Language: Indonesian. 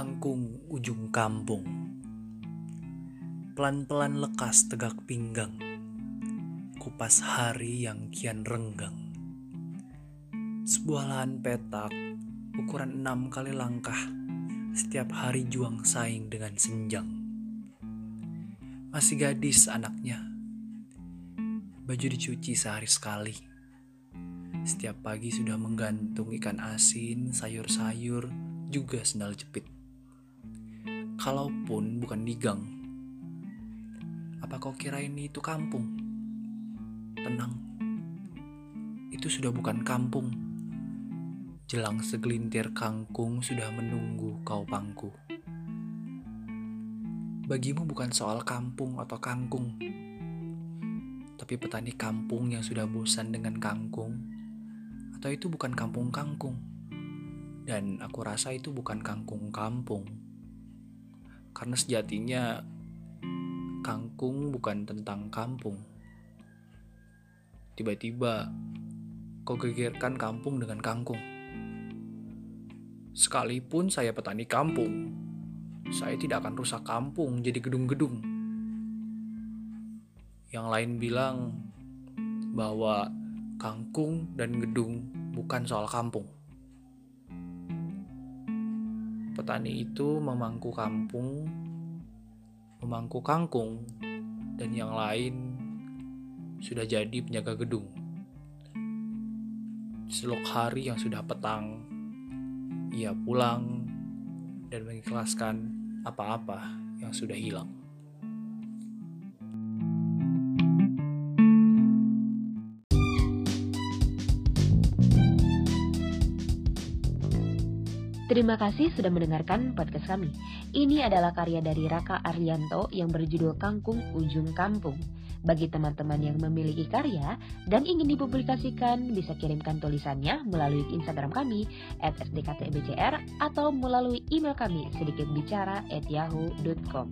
kangkung ujung kampung. Pelan-pelan lekas tegak pinggang, kupas hari yang kian renggang. Sebuah lahan petak, ukuran enam kali langkah, setiap hari juang saing dengan senjang. Masih gadis anaknya, baju dicuci sehari sekali. Setiap pagi sudah menggantung ikan asin, sayur-sayur, juga sendal jepit. Kalaupun bukan di gang, apa kau kira ini itu kampung? Tenang, itu sudah bukan kampung. Jelang segelintir kangkung sudah menunggu kau pangku. Bagimu bukan soal kampung atau kangkung, tapi petani kampung yang sudah bosan dengan kangkung, atau itu bukan kampung kangkung. Dan aku rasa itu bukan kangkung kampung. Karena sejatinya kangkung bukan tentang kampung. Tiba-tiba kau gegerkan kampung dengan kangkung. Sekalipun saya petani kampung, saya tidak akan rusak kampung jadi gedung-gedung. Yang lain bilang bahwa kangkung dan gedung bukan soal kampung petani itu memangku kampung, memangku kangkung, dan yang lain sudah jadi penjaga gedung. Selok hari yang sudah petang, ia pulang dan mengikhlaskan apa-apa yang sudah hilang. Terima kasih sudah mendengarkan podcast kami. Ini adalah karya dari Raka Arianto yang berjudul Kangkung Ujung Kampung. Bagi teman-teman yang memiliki karya dan ingin dipublikasikan, bisa kirimkan tulisannya melalui Instagram kami sdktbcr atau melalui email kami sedikitbicara at yahoo.com.